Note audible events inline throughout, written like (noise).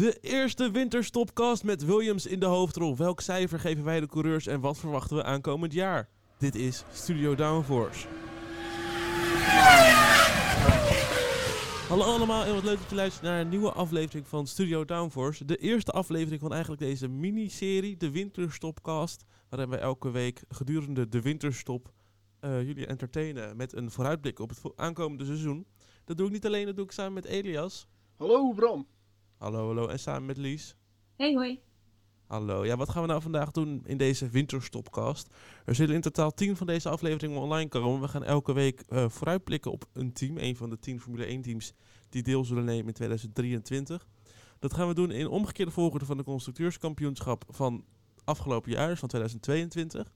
De eerste winterstopcast met Williams in de hoofdrol. Welk cijfer geven wij de coureurs en wat verwachten we aankomend jaar? Dit is Studio Downforce. Hallo allemaal en wat leuk dat je luistert naar een nieuwe aflevering van Studio Downforce. De eerste aflevering van eigenlijk deze miniserie, de Winterstopcast. Waarin wij elke week gedurende de winterstop eh, jullie entertainen met een vooruitblik op het aankomende seizoen. Dat doe ik niet alleen, dat doe ik samen met Elias. Hallo Bram. Hallo, hallo. En samen met Lies. Hey hoi. Hallo. Ja, wat gaan we nou vandaag doen in deze winterstopcast? Er zullen in totaal 10 van deze afleveringen online komen. We gaan elke week eh, vooruitblikken op een team. Een van de 10 Formule 1 teams die deel zullen nemen in 2023. Dat gaan we doen in omgekeerde volgorde van de constructeurskampioenschap van afgelopen jaar, dus van 2022.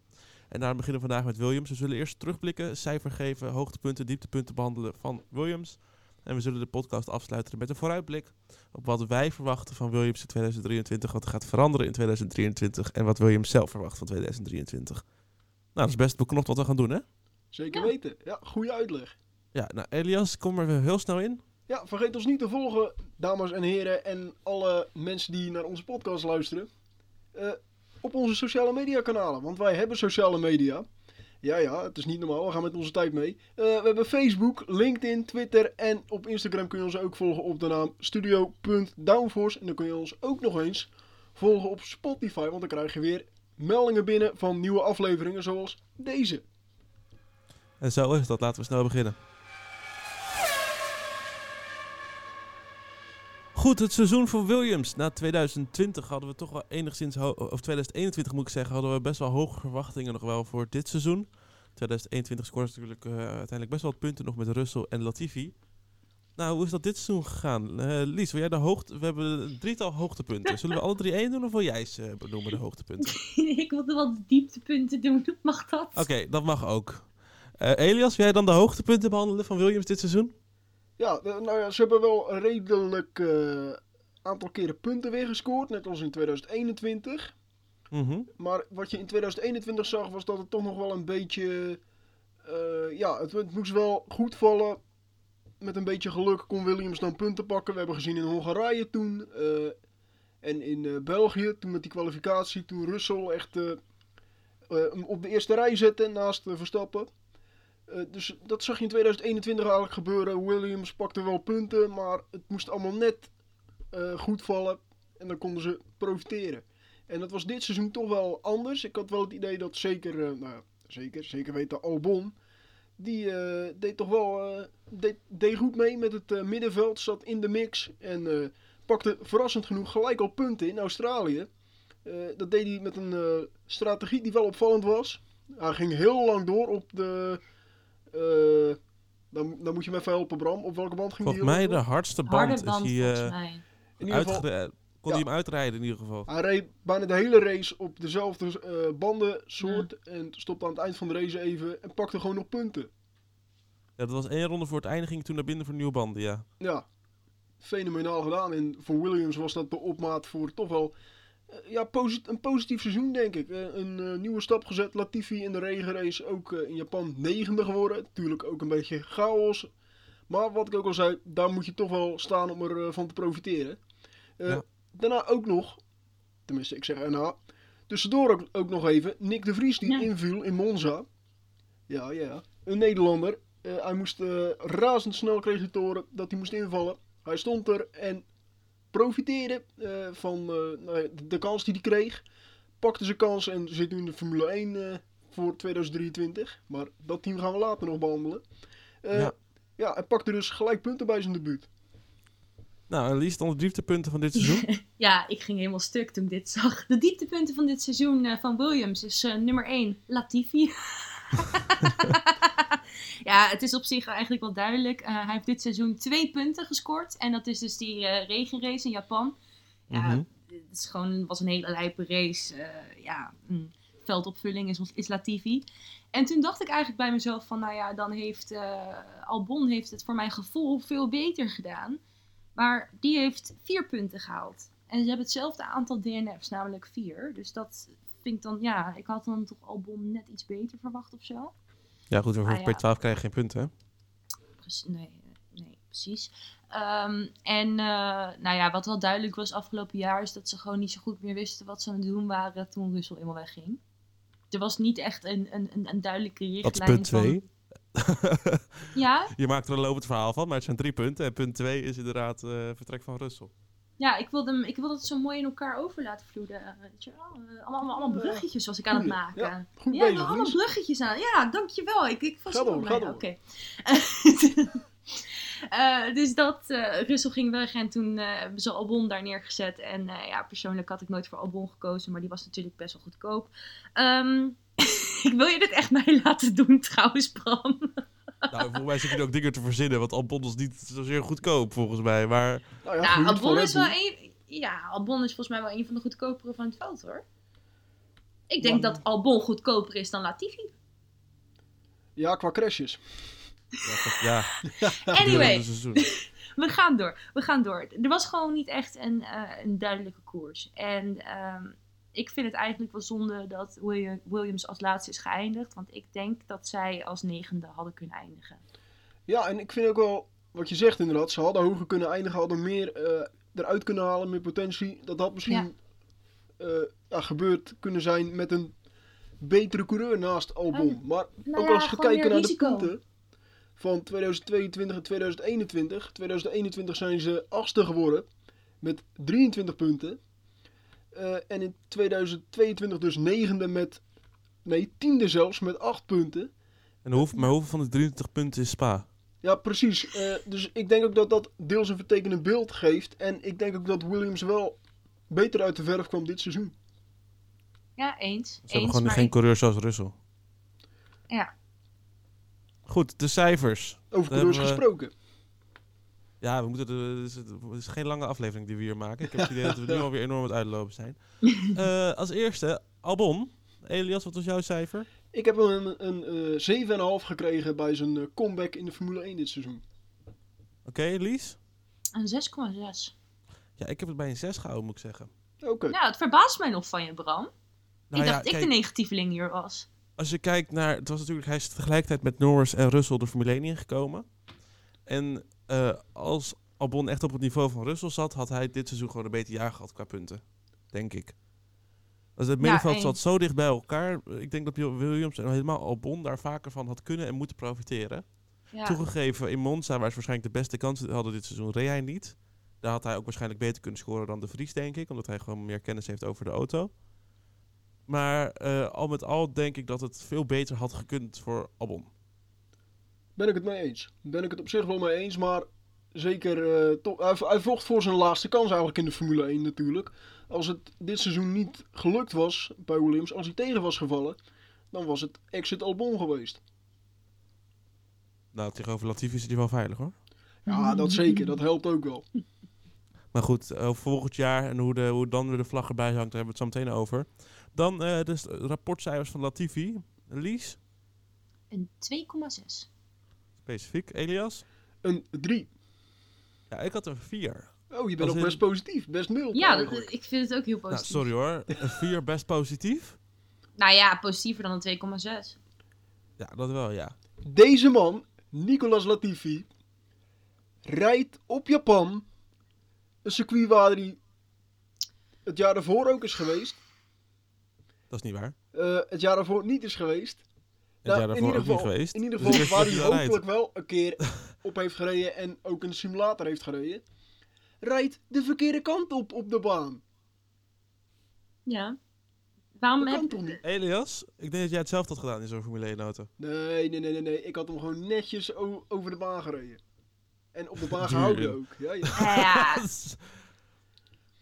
En daarom beginnen we vandaag met Williams. We zullen eerst terugblikken, cijfer geven, hoogtepunten, dieptepunten behandelen van Williams. En we zullen de podcast afsluiten met een vooruitblik op wat wij verwachten van Williams in 2023, wat er gaat veranderen in 2023 en wat Williams zelf verwacht van 2023. Nou, dat is best beknopt wat we gaan doen, hè? Zeker Ja. weten. Ja, goede uitleg. Ja, nou Elias, kom er heel snel in. Ja, vergeet ons niet te volgen, dames en heren en alle mensen die naar onze podcast luisteren. eh, op onze sociale media kanalen, want wij hebben sociale media. Ja, ja, het is niet normaal, we gaan met onze tijd mee. Eh, we hebben Facebook, LinkedIn, Twitter en op Instagram kun je ons ook volgen op de naam studio.downforce. En dan kun je ons ook nog eens volgen op Spotify, want dan krijg je weer meldingen binnen van nieuwe afleveringen zoals deze. En zo is dat, laten we snel beginnen. Goed, het seizoen voor Williams. Na 2020 hadden we toch wel enigszins, of 2021 moet ik zeggen, hadden we best wel hoge verwachtingen nog wel voor dit seizoen. 2021 scoorde natuurlijk eh, uiteindelijk best wel wat punten nog met Russell en Latifi. Nou, hoe is dat dit seizoen gegaan? Eh, Lies, wil jij de hoogte... We hebben een drietal hoogtepunten. Zullen we alle drie één doen of wil jij ze benoemen, de hoogtepunten? (laughs) ik wilde wel de dieptepunten doen. (laughs) Mag dat? Oké, dat mag ook. Eh, Elias, wil jij dan de hoogtepunten behandelen van Williams dit seizoen? Ja, nou ja, ze hebben wel een redelijk eh, aantal keren punten weer gescoord, net als in 2021. Mhm. Maar wat je in 2021 zag, was dat het toch nog wel een beetje. eh, ja, het, het moest wel goed vallen. Met een beetje geluk kon Williams dan punten pakken. We hebben gezien in Hongarije toen. eh, en in België, toen met die kwalificatie, toen Russell echt op de eerste rij zette naast Verstappen. Eh, dus dat zag je in 2021 eigenlijk gebeuren. Williams pakte wel punten, maar het moest allemaal net eh, goed vallen. En dan konden ze profiteren. En dat was dit seizoen toch wel anders. Ik had wel het idee dat zeker, eh, nou zeker, zeker weten Albon, die deed toch wel, deed, deed goed mee met het middenveld, zat in de mix en pakte verrassend genoeg gelijk al punten in Australië. Dat deed hij met een strategie die wel opvallend was. Hij ging heel lang door op de, eh, dan, dan moet je me even helpen Bram, op welke band ging Volgens hij mij heel de lang hardste band is hij, volgens eh, mij. In ieder geval, uitgere- kon ja. hij hem uitrijden in ieder geval. Hij reed bijna de hele race op dezelfde eh bandensoort. En stopte aan het eind van de race even en pakte gewoon nog punten. Ja, dat was één ronde voor het einde, ging toen naar binnen voor nieuwe banden, ja. Ja, fenomenaal gedaan. En voor Williams was dat de opmaat voor toch wel ja, posi- een positief seizoen, denk ik. Eh, een eh, nieuwe stap gezet. Latifi in de regenrace ook eh, in Japan negende geworden. Natuurlijk ook een beetje chaos. Maar wat ik ook al zei, daar moet je toch wel staan om ervan van te profiteren. Eh, Ja. Daarna ook nog, tenminste ik zeg erna, tussendoor ook, ook nog even Nick de Vries die Ja. inviel in Monza. Ja, ja, een Nederlander. Eh, hij moest eh, razendsnel kreeg hij te horen dat hij moest invallen. Hij stond er en profiteerde eh, van eh, nou de, de kans die hij kreeg. Pakte zijn kans en zit nu in de Formule 1 eh, voor 2023. Maar dat team gaan we later nog behandelen. Eh, Ja. ja. hij pakte dus gelijk punten bij zijn debuut. Nou, en Lies dan de dieptepunten van dit seizoen. (laughs) Ja, ik ging helemaal stuk toen ik dit zag. De dieptepunten van dit seizoen eh, van Williams is eh, nummer 1, Latifi. (laughs) ja, het is op zich eigenlijk wel duidelijk. Eh, hij heeft dit seizoen twee punten gescoord. En dat is dus die eh, regenrace in Japan. Ja, Mhm. het is gewoon, was een hele lijpe race. Eh, ja, mm, veldopvulling is, is Latifi. En toen dacht ik eigenlijk bij mezelf van, nou ja, dan heeft Albon heeft het voor mijn gevoel veel beter gedaan. Maar die heeft vier punten gehaald. En ze hebben hetzelfde aantal DNF's, namelijk vier. Dus dat vind ik dan, ja, ik had dan toch Albon net iets beter verwacht of zo. Ja, goed, voor Ah, ja. P12 krijg je geen punten, hè? Nee, eh, nee, precies. Ehm, en uh, nou ja, wat wel duidelijk was afgelopen jaar is dat ze gewoon niet zo goed meer wisten wat ze aan het doen waren toen Russell eenmaal wegging. Er was niet echt een, een, een, een duidelijke richtlijn. Dat is punt 2. Ja? (laughs) Je maakt er een lopend verhaal van, maar het zijn drie punten. En punt 2 is inderdaad uh, vertrek van Russell. Ja, ik wilde, hem, ik wilde het zo mooi in elkaar over laten vloeden. Weet je wel? Uh, allemaal, allemaal bruggetjes was ik aan het maken. Ja, goed ja, bezig, allemaal Lies. bruggetjes aan. Ja, dankjewel. Ik, ik was door. Oké. (laughs) Eh, dus dat, uh, Russell ging weg en toen uh, hebben ze Albon daar neergezet. En ja, persoonlijk had ik nooit voor Albon gekozen, maar die was natuurlijk best wel goedkoop. Um, (laughs) ik wil je dit echt mij laten doen trouwens, Bram. Nou, volgens mij zit je ook dingen te verzinnen, want Albon is niet zozeer goedkoop volgens mij. Maar Nou ja, nou, Albon is wel een... Ja, Albon is volgens mij wel een van de goedkopere van het veld, hoor. Ik denk dat Albon goedkoper is dan Latifi. Ja, qua crashes. ja, ja (laughs) Anyway, (laughs) we gaan door. We gaan door. Er was gewoon niet echt een, eh, een duidelijke koers. En ehm, ik vind het eigenlijk wel zonde dat William- Williams als laatste is geëindigd. Want ik denk dat zij als negende hadden kunnen eindigen. Ja, en ik vind ook wel, wat je zegt inderdaad, ze hadden hoger kunnen eindigen, hadden meer eh, eruit kunnen halen, meer potentie. Dat had misschien eh, ja, gebeurd kunnen zijn met een betere coureur naast Albon. Ah, Maar nou ook ja, als kijkt meer naar risico. de punten van 2022 en 2021. 2021 zijn ze achtste geworden met 23 punten. Eh, en in 2022 dus negende met, nee tiende zelfs met 8 punten. En hoeveel, maar hoeveel van de 23 punten is Spa? Ja, precies. Eh, dus ik denk ook dat dat deels een vertekende beeld geeft. En ik denk ook dat Williams wel beter uit de verf kwam dit seizoen. Ja, eens. Ze eens hebben gewoon maar geen ik- coureur zoals Russell. Ja. Goed, de cijfers. Over coureurs we- gesproken. Ja, we moeten de, het, is, het is geen lange aflevering die we hier maken. Ik heb het idee dat we nu (laughs) alweer enorm aan het uitlopen zijn. (laughs) Eh, als eerste, Albon. Elias, wat was jouw cijfer? Ik heb hem een, een eh 7,5 gekregen bij zijn eh, comeback in de Formule 1 dit seizoen. Oké, Lies? Een 6,6. Ja, ik heb het bij een 6 gehouden, moet ik zeggen. Oké. Nou, het verbaast mij nog van je, Bram. Nou ik ja, dacht dat ik de negatieveling hier was. als je kijkt naar... Het was natuurlijk, hij is tegelijkertijd met Norris en Russell de Formule 1 ingekomen. En eh, als Albon echt op het niveau van Russell zat, had hij dit seizoen gewoon een beter jaar gehad qua punten. Denk ik. Dus het middenveld zat zo dicht bij elkaar. Ik denk dat Williams en helemaal Albon daar vaker van had kunnen en moeten profiteren. Ja. Toegegeven, in Monza, waar ze waarschijnlijk de beste kansen hadden dit seizoen, reed hij niet. Daar had hij ook waarschijnlijk beter kunnen scoren dan de Vries, denk ik. Omdat hij gewoon meer kennis heeft over de auto. Maar eh, al met al denk ik dat het veel beter had gekund voor Albon. Ben ik het mee eens. Ben ik het op zich wel mee eens, maar zeker... eh, toch, hij, hij vocht voor zijn laatste kans eigenlijk in de Formule 1 natuurlijk. Als het dit seizoen niet gelukt was bij Williams, als hij tegen was gevallen, dan was het exit Albon geweest. Nou, tegenover Latifi is hij wel veilig hoor. Ja, dat zeker. Dat helpt ook wel. (laughs) Maar goed, over volgend jaar en hoe, de, hoe dan weer de vlag erbij hangt, daar hebben we het zo meteen over. Dan eh de rapportcijfers van Latifi. Lies, Een 2,6. Specifiek. Elias? Een 3. Ja, ik had een 4. Oh, je bent Als ook in- best positief. Best mild Ja, dat, ik vind het ook heel Nou, positief. sorry hoor. Een 4 best positief? Nou ja, positiever dan een 2,6. Ja, dat wel, ja. Deze man, Nicolas Latifi, rijdt op Japan. Een circuit waar hij het jaar daarvoor ook is geweest. Dat is niet waar. eh, het jaar daarvoor niet is geweest. Het Nou, daarvoor niet geval, geweest. In ieder Dus geval waar hij hopelijk wel een keer op heeft gereden en ook een simulator heeft gereden. Rijdt de verkeerde kant op op de baan. Ja. Waarom heb niet? Elias, ik denk dat jij hetzelfde had gedaan in zo'n Formule 1 auto. Nee, nee, nee, nee, nee. Ik had hem gewoon netjes over de baan gereden. En op de baan (laughs) gehouden ook. Ja, ja.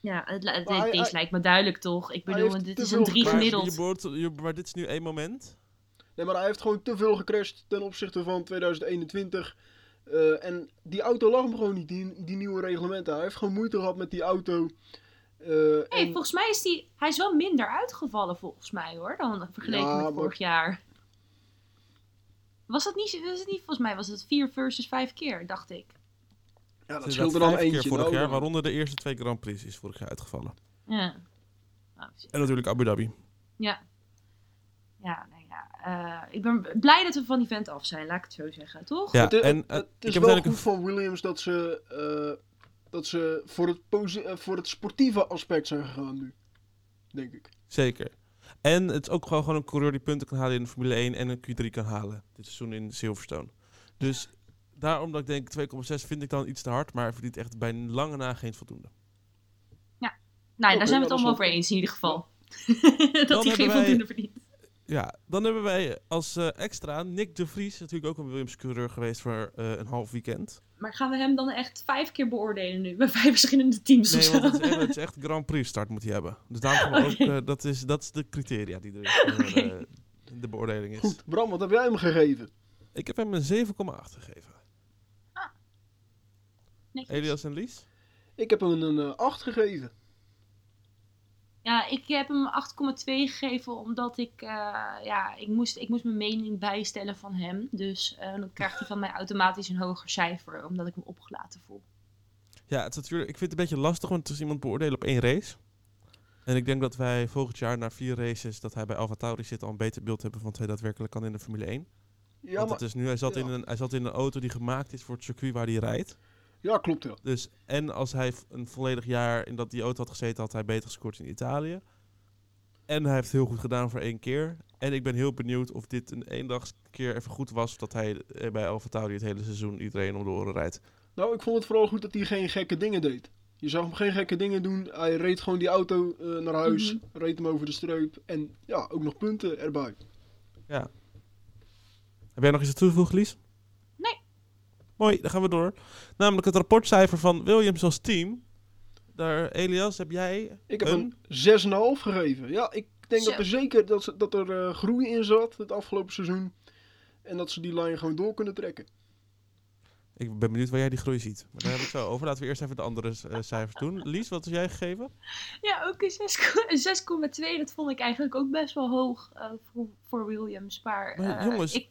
Ja, (laughs) het, deze hij- lijkt me duidelijk toch? Ik bedoel, dit is een 3 Maar Maar, gemiddeld. je boort, je, maar dit is nu één moment. Nee, maar hij heeft gewoon te veel gecrashed ten opzichte van 2021. Eh, en die auto lag hem gewoon niet, die, die nieuwe reglementen. Hij heeft gewoon moeite gehad met die auto. Eh, Nee, en- volgens mij is die, hij is wel minder uitgevallen volgens mij hoor, dan vergeleken Ja, met maar- vorig jaar. Was dat niet, was het niet, volgens mij was het 4 versus 5 keer, dacht ik. ja, dat Ze scheelde dan vijf eentje. keer vorig nou, jaar, waaronder de eerste twee Grand Prix is vorig jaar uitgevallen. Ja. Nou, En natuurlijk Abu Dhabi. Ja. Ja, nou ja. eh, ik ben blij dat we van die vent af zijn, laat ik het zo zeggen, toch? Ja, het, is- en, het, eh, het ik is heb wel uiteindelijk goed van Williams dat ze, eh, dat ze voor, het voor het sportieve aspect zijn gegaan nu. Denk ik. Zeker. En het is ook gewoon, gewoon een coureur die punten kan halen in de Formule 1 en een Q3 kan halen. Dit seizoen in Silverstone. Dus daarom dat ik denk 2,6 vind ik dan iets te hard, maar hij verdient echt bij lange na geen voldoende. nou, Oké, daar zijn we ja, het allemaal wel over eens in ieder geval. (laughs) Dat hij geen voldoende verdient. Ja, dan hebben wij als eh, extra Nick de Vries, natuurlijk ook een Williams coureur geweest voor eh, een half weekend. Maar gaan we hem dan echt vijf keer beoordelen nu? Bij vijf verschillende teams of Nee, zo? want het is, echt, het is echt Grand Prix start moet hij hebben. Dus daarom (laughs) ook, eh, dat, is, dat is de criteria die er is voor Oké. eh, de beoordeling is. Goed, Bram, wat heb jij hem gegeven? Ik heb hem een 7,8 gegeven. Netjes. Elias en Lies? Ik heb hem een eh, 8 gegeven. Ja, ik heb hem 8,2 gegeven omdat ik, eh, ja, ik moest, ik moest mijn mening bijstellen van hem. Dus eh, dan krijgt hij van mij automatisch een hoger cijfer, omdat ik hem opgelaten voel. Ja, het is natuurlijk, ik vind het een beetje lastig, want het is iemand beoordelen op één race. En ik denk dat wij volgend jaar na vier races, dat hij bij Alfa Tauri zit, al een beter beeld hebben van wat hij daadwerkelijk kan in de Formule 1. Ja, want maar, het is nu, hij zat, ja. in een, hij zat in een auto die gemaakt is voor het circuit waar hij rijdt. Ja klopt ja. Dus, en als hij een volledig jaar in dat die auto had gezeten, had hij beter gescoord in Italië. En hij heeft heel goed gedaan voor één keer. En ik ben heel benieuwd of dit een eendagskeer even goed was, of dat hij eh, bij Alfa Tauri het hele seizoen iedereen om de oren rijdt. Nou, ik vond het vooral goed dat hij geen gekke dingen deed. Je zag hem geen gekke dingen doen. Hij reed gewoon die auto eh, naar huis, Mhm. reed hem over de streep. En ja, ook nog punten erbij. Heb jij nog iets aan toe te voegen, Lies? Mooi, dan gaan we door. Namelijk het rapportcijfer van Williams als team. Daar, Elias, heb jij Ik heb een... een 6,5 gegeven. Ja, ik denk Zo. dat er zeker dat, ze- dat er eh, groei in zat het afgelopen seizoen. En dat ze die lijn gewoon door kunnen trekken. Ik ben benieuwd waar jij die groei ziet. Maar daar heb ik zo over. Laten we eerst even de andere eh, cijfers doen. Lies, wat heb jij gegeven? Ja, ook een 6 een 6,2. Dat vond ik eigenlijk ook best wel hoog eh, voor, voor Williams. Maar, Maar eh, jongens, ik-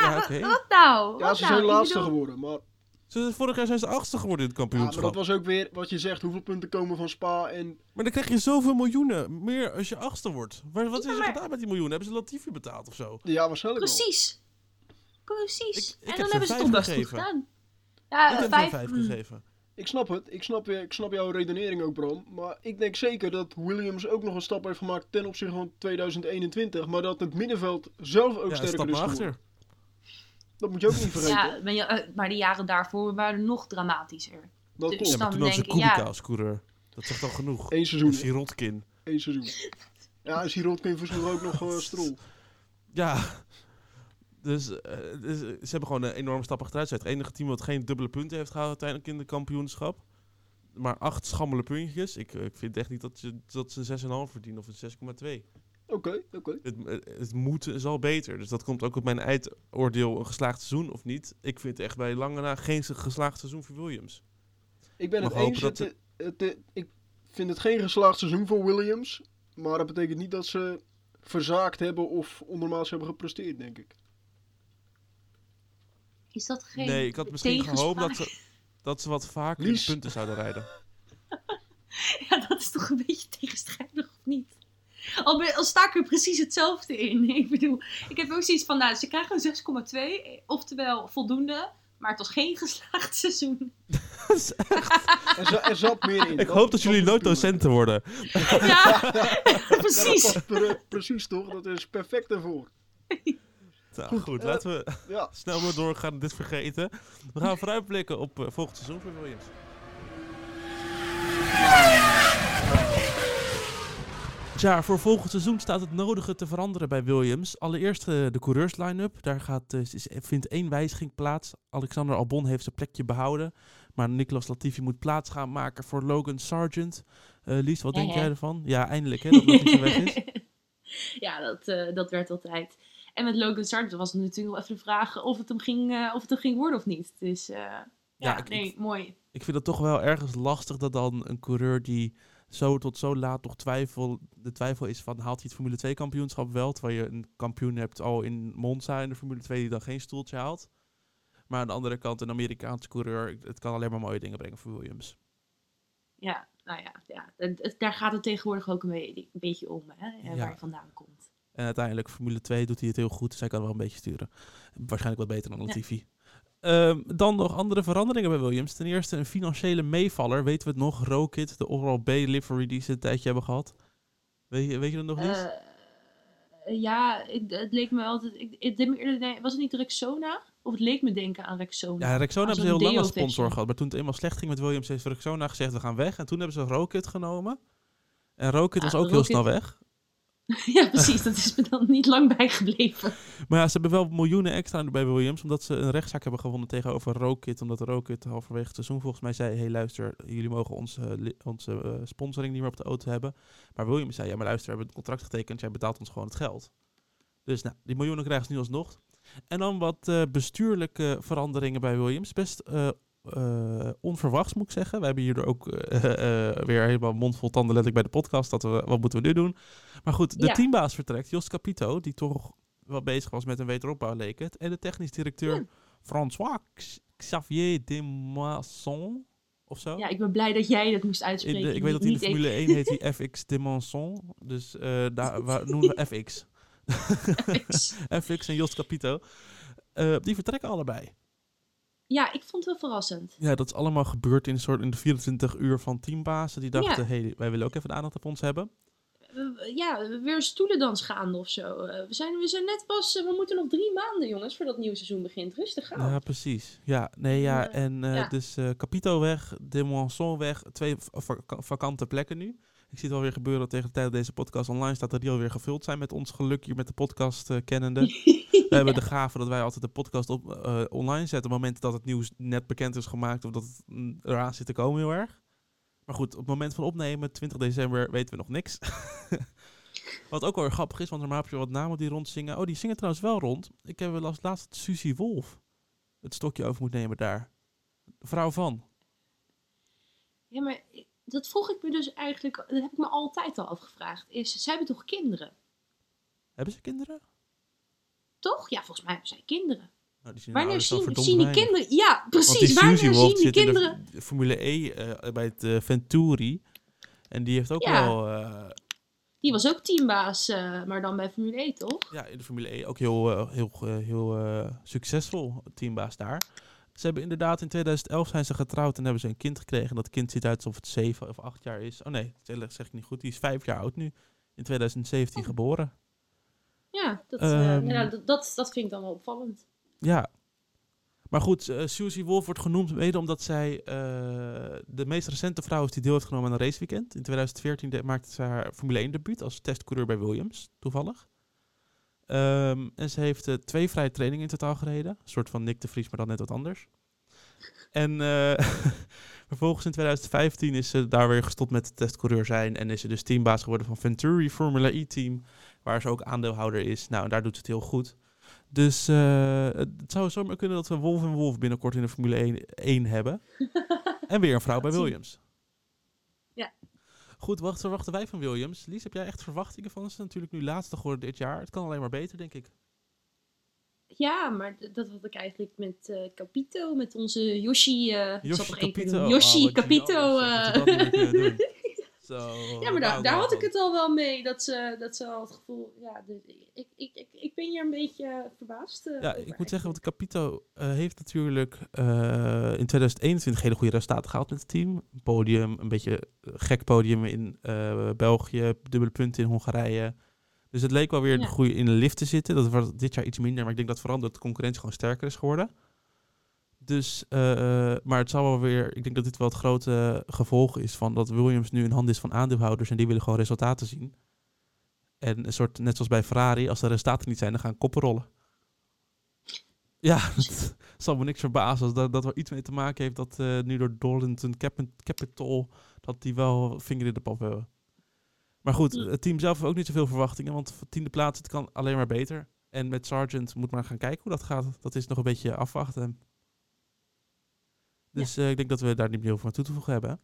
ja, wat nou? Ja, Wat ze nou? zijn Ik laatste bedoel- geworden. Maar, ze- vorig jaar zijn ze achtste geworden in het ja, maar kampioenschap. dat was ook weer wat je zegt. Hoeveel punten komen van Spa. En Maar dan krijg je zoveel miljoenen. Meer als je achtste wordt. Maar wat Ja, is er maar- gedaan met die miljoenen? Hebben ze Latifi betaald of zo? ja, waarschijnlijk wel. Precies. Precies. Ik- ik en dan hebben ze het vijf toch best goed gegeven. gedaan. Ja, ik heb vijf. vijf mm. gegeven. Ik snap het. Ik snap, je- ik snap jouw redenering ook, Bram. Maar ik denk zeker dat Williams ook nog een stap heeft gemaakt ten opzichte van 2021. Maar dat het middenveld zelf ook Ja, sterker is geworden. Dat moet je ook niet vergeten. Ja, eh, maar de jaren daarvoor waren nog dramatischer. dat dus klopt. Ja, dan toen had ze denk ik, ja. Als coureur. Dat zegt al genoeg. Eén seizoen. Een. Sirotkin. Eén seizoen. Ja, Sirotkin versloeg ook nog eh Strol. Ja. Dus, eh, dus, ze hebben gewoon een enorme stap achteruit. Het enige team wat geen dubbele punten heeft gehaald uiteindelijk in de kampioenschap. Maar acht schammele puntjes. Ik, ik vind echt niet dat ze, dat ze een 6,5 verdienen of een 6,2. Oké, oké. Het, het, het moet is al beter. Dus dat komt ook op mijn eindoordeel een geslaagd seizoen of niet. Ik vind echt bij lange na geen geslaagd seizoen voor Williams. Ik ben Mag het eens. dat Het, het- ik vind het geen geslaagd seizoen voor Williams. Maar dat betekent niet dat ze verzaakt hebben of ondermaats hebben gepresteerd, denk ik. Is dat geen nee, ik had misschien gehoopt dat ze, dat ze wat vaker Lies. punten zouden rijden. (laughs) Ja, dat is toch een beetje tegenstrijdig, of niet? (laughs) Al, ben, al sta ik er precies hetzelfde in. (laughs) Ik bedoel, ik heb ook zoiets van, nou, ze krijgen een 6,2, oftewel voldoende. Maar het was geen (laughs) geslaagd seizoen. Er, za- er zat meer in. ik hoop dat jullie nooit docenten worden. Ja, Ja, dat precies. pre- precies toch? Dat is perfect ervoor. Nou, Goed, goed, eh, laten we Ja, snel maar doorgaan en dit vergeten. We gaan vooruitblikken op eh, volgend seizoen voor Williams. Tja, voor volgend seizoen staat het nodige te veranderen bij Williams. Allereerst eh, de coureurs-line-up. Daar gaat, eh, is- vindt één wijziging plaats. Alexander Albon heeft zijn plekje behouden. Maar Nicolas Latifi moet plaats gaan maken voor Logan Sargent. Eh Lies, wat Ja, denk jij ervan? Ja, eindelijk hè, dat Latifi weg is. (laughs) ja, dat, dat werd altijd. En met Logan Sargent was het natuurlijk wel even de vraag of het hem ging, of het hem ging worden of niet. Dus eh, ja, ik- nee, mooi. ik vind het toch wel ergens lastig dat dan een coureur die zo tot zo laat nog twijfel, de twijfel is van haalt hij het Formule 2 kampioenschap wel, terwijl je een kampioen hebt al in Monza in de Formule 2 die dan geen stoeltje haalt. Maar aan de andere kant een Amerikaanse coureur, het kan alleen maar mooie dingen brengen voor Williams. Ja, nou ja, ja. Het- het- daar gaat het tegenwoordig ook een, be- een beetje om, hè, en Ja. waar je vandaan komt. En uiteindelijk Formule 2 doet hij het heel goed. Dus hij kan wel een beetje sturen. Waarschijnlijk wat beter dan Latifi. Ehm, dan nog andere veranderingen bij Williams. Ten eerste een financiële meevaller. Weten we het nog? Rokit, de Oral-B livery die ze een tijdje hebben gehad. Weet je, weet je dat nog niet? Eh, ja, ik, het leek me altijd... Ik, het deed me eerder denken- was het niet Rexona? Of het leek me denken aan Rexona. Ja, Rexona als hebben ze heel lang als sponsor gehad. Maar toen het eenmaal slecht ging met Williams, heeft Rexona gezegd, we gaan weg. En toen hebben ze Rokit genomen. En Rokit was ook heel snel weg. (laughs) ja, precies. Dat is me dan niet lang bijgebleven. Maar ja, ze hebben wel miljoenen extra bij Williams, omdat ze een rechtszaak hebben gewonnen tegenover Rokit. Omdat Rokit halverwege het seizoen volgens mij zei, hey luister, jullie mogen onze, onze eh, sponsoring niet meer op de auto hebben. Maar Williams zei, ja maar luister, we hebben een contract getekend, jij betaalt ons gewoon het geld. Dus nou, die miljoenen krijgen ze nu alsnog. En dan wat eh, bestuurlijke veranderingen bij Williams. Best eh, onverwachts moet ik zeggen. We hebben hier ook eh, eh, weer helemaal mondvol tanden letterlijk bij de podcast. Dat we, wat moeten we nu doen? Maar goed, de Ja. teambaas vertrekt, Jos Capito, die toch wel bezig was met een wederopbouw, leek het. En de technisch directeur Ja. François Xavier Demasson, of zo. Ja, ik ben blij dat jij dat moest uitspreken. de, ik weet dat hij in de Formule 1 heet (laughs) hij FX Demanson. Dus daar (laughs) waar, noemen we FX. ik. FX en Jos Capito. Die vertrekken allebei. Ja, ik vond het wel verrassend. Ja, dat is allemaal gebeurd in, een soort, in de 24 uur van teambazen. Die dachten, hey, wij willen ook even de aandacht op ons hebben. Ja, weer stoelendans gaande of zo. Eh, We zijn, we zijn net pas, eh, we moeten nog drie maanden jongens voordat het nieuwe seizoen begint. Rustig aan. Ja, precies. Ja, nee, ja. En eh, ja. dus Capito weg, Demonson weg. Twee va- va- vakante plekken nu. Ik zie het alweer gebeuren tegen de tijd dat deze podcast online staat, dat die alweer gevuld zijn met ons geluk hier met de podcast eh, kennende. (laughs) We hebben de gave dat wij altijd de podcast op, eh, online zetten op het moment dat het nieuws net bekend is gemaakt of dat het mm, eraan zit te komen heel erg. Maar goed, op het moment van opnemen, 20 december, weten we nog niks. (laughs) wat ook wel weer grappig is, want normaal heb je wat namen die rondzingen. Oh, die zingen trouwens wel rond. Ik heb wel als laatst Susie Wolf het stokje over moet nemen daar. Vrouw van. Ja, maar dat vroeg ik me dus eigenlijk, dat heb ik me altijd al afgevraagd. Is, zij hebben toch kinderen? Hebben ze kinderen? Toch? Ja, volgens mij hebben zij kinderen. Nou, die zien Wanneer zien, zien die kinderen? Ja, precies. Wanneer zien die de kinderen? Formule E eh, bij het eh, Venturi. En die heeft ook Ja. wel... eh, Die was ook teambaas, maar dan bij Formule 1, toch? ja, in de Formule E ook heel, heel, heel eh, succesvol teambaas daar. Ze hebben inderdaad in 2011 zijn ze getrouwd en hebben ze een kind gekregen. En dat kind ziet uit alsof het zeven of acht jaar is. Oh nee, dat zeg ik niet goed. Die is vijf jaar oud nu. In 2017 Oh. geboren. Ja, dat, eh, Ehm. ja, dat, dat, dat vind ik dan wel opvallend. Ja. Maar goed, eh, Susie Wolf wordt genoemd mede omdat zij eh, de meest recente vrouw is die deel heeft genomen aan een raceweekend. In 2014 de- maakte ze haar Formule 1 debuut als testcoureur bij Williams, toevallig. Ehm, en ze heeft eh, twee vrije trainingen in totaal gereden. Een soort van Nick de Vries, maar dan net wat anders. En eh, (laughs) vervolgens in 2015 is ze daar weer gestopt met testcoureur zijn. En is ze dus teambaas geworden van Venturi Formula E-team. Waar ze ook aandeelhouder is. Nou, en daar doet ze het heel goed. Dus eh, het zou zomaar kunnen dat we Wolf en Wolf binnenkort in de Formule 1, 1 hebben. (laughs) en weer een vrouw bij. Williams. Ja. Goed, wat verwachten wij van Williams? Lies, heb jij echt verwachtingen van ze? Natuurlijk nu laatste geworden dit jaar. Het kan alleen maar beter, denk ik. Ja, maar dat had ik eigenlijk met eh, Capito, met onze Yoshi. zal Yoshi Capito. Oh, Yoshi Capito. jammer, (laughs) ja, maar daar, wauw, daar had wauw. ik het al wel mee. Dat ze, dat ze al het gevoel. Ja, ik, ik, ik, ik ben hier een beetje verbaasd. eh, Ja, over ik moet zeggen, want. Capito eh, heeft natuurlijk eh, in 2021 hele goede resultaten gehaald met het team. Een podium, een beetje gek podium in België, dubbele punten in Hongarije. Dus het leek wel weer Ja. de goede in de lift te zitten. Dat was dit jaar iets minder, maar ik denk dat vooral dat de concurrentie gewoon sterker is geworden. Dus, eh, eh, maar het zal wel weer, ik denk dat dit wel het grote gevolg is van dat Williams nu in handen is van aandeelhouders en die willen gewoon resultaten zien. En een soort, net zoals bij Ferrari, als de resultaten niet zijn, dan gaan koppen rollen. Ja, (laughs) het zal me niks verbazen als dat, dat er iets mee te maken heeft dat eh, nu door Darlington Cap- Capital, dat die wel vinger in de pap hebben. Maar goed, het team zelf heeft ook niet zoveel verwachtingen, want voor tiende plaats, het kan alleen maar beter. En met Sargent moet maar gaan kijken hoe dat gaat. Dat is nog een beetje afwachten. Dus eh, ik denk dat we daar niet meer over aan toe te voegen hebben.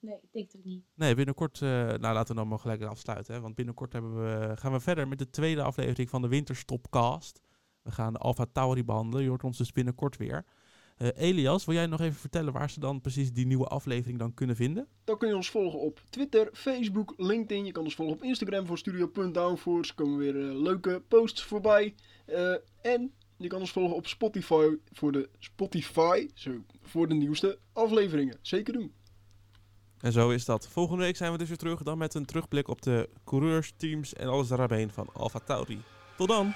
Nee, ik denk het ook niet. Nee, binnenkort, eh, nou laten we dan maar gelijk afsluiten. Hè, want binnenkort hebben we, gaan we verder met de tweede aflevering van de Winterstopcast. We gaan de Alpha Tauri behandelen. Je hoort ons dus binnenkort weer. Eh, Elias, wil jij nog even vertellen waar ze dan precies die nieuwe aflevering dan kunnen vinden? Dan kun je ons volgen op Twitter, Facebook, LinkedIn. Je kan ons volgen op Instagram voor studio.downforce. Er komen weer leuke posts voorbij. Eh, en je kan ons volgen op Spotify voor de, Spotify, zo, voor de nieuwste afleveringen. Zeker doen. En zo is dat. Volgende week zijn we dus weer terug. Dan met een terugblik op de coureurs, teams en alles daaromheen van Alfa Tauri. Tot dan!